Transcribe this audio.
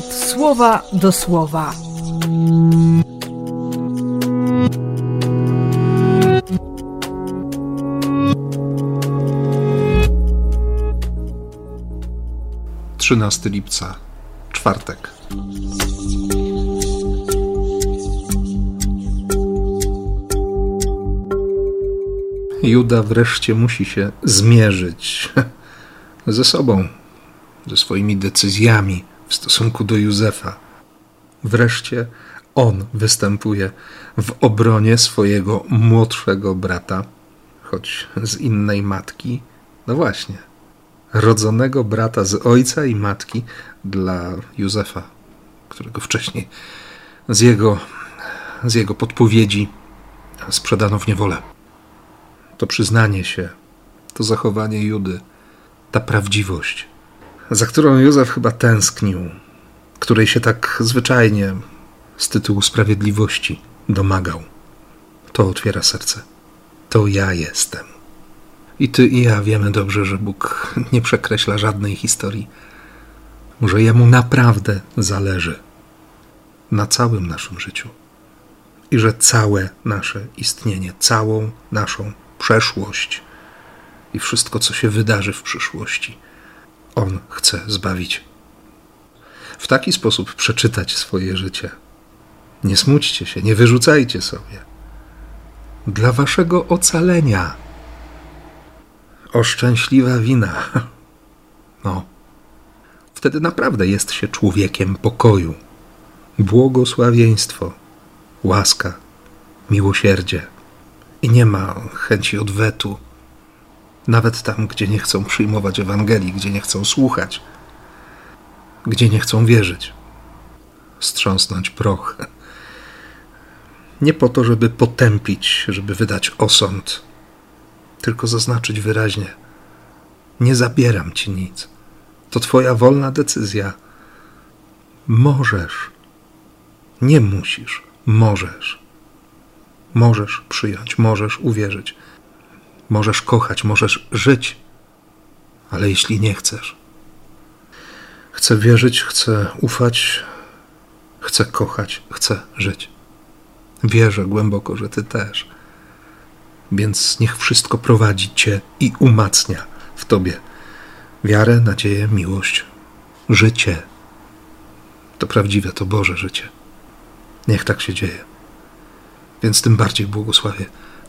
słowa do słowa. Trzynasty lipca, czwartek. Juda wreszcie musi się zmierzyć ze sobą, ze swoimi decyzjami stosunku do Józefa. Wreszcie on występuje w obronie swojego młodszego brata, choć z innej matki. No właśnie, rodzonego brata z ojca i matki dla Józefa, którego wcześniej z jego, z jego podpowiedzi sprzedano w niewolę. To przyznanie się, to zachowanie Judy, ta prawdziwość, za którą Józef chyba tęsknił, której się tak zwyczajnie z tytułu sprawiedliwości domagał. To otwiera serce. To ja jestem. I ty i ja wiemy dobrze, że Bóg nie przekreśla żadnej historii, że Jemu naprawdę zależy na całym naszym życiu i że całe nasze istnienie, całą naszą przeszłość i wszystko, co się wydarzy w przyszłości, On chce zbawić. W taki sposób przeczytać swoje życie. Nie smućcie się, nie wyrzucajcie sobie. Dla waszego ocalenia. O szczęśliwa wina. No, wtedy naprawdę jest się człowiekiem pokoju, błogosławieństwo, łaska, miłosierdzie i nie ma chęci odwetu, nawet tam, gdzie nie chcą przyjmować Ewangelii, gdzie nie chcą słuchać, gdzie nie chcą wierzyć, strząsnąć proch. Nie po to, żeby potępić, żeby wydać osąd, tylko zaznaczyć wyraźnie: Nie zabieram ci nic. To Twoja wolna decyzja. Możesz, nie musisz, możesz. Możesz przyjąć, możesz uwierzyć, możesz kochać, możesz żyć, ale jeśli nie chcesz, chcę wierzyć, chcę ufać, chcę kochać, chcę żyć. Wierzę głęboko, że Ty też. Więc niech wszystko prowadzi Cię i umacnia w Tobie wiarę, nadzieję, miłość, życie. To prawdziwe, to Boże życie. Niech tak się dzieje. Więc tym bardziej błogosławię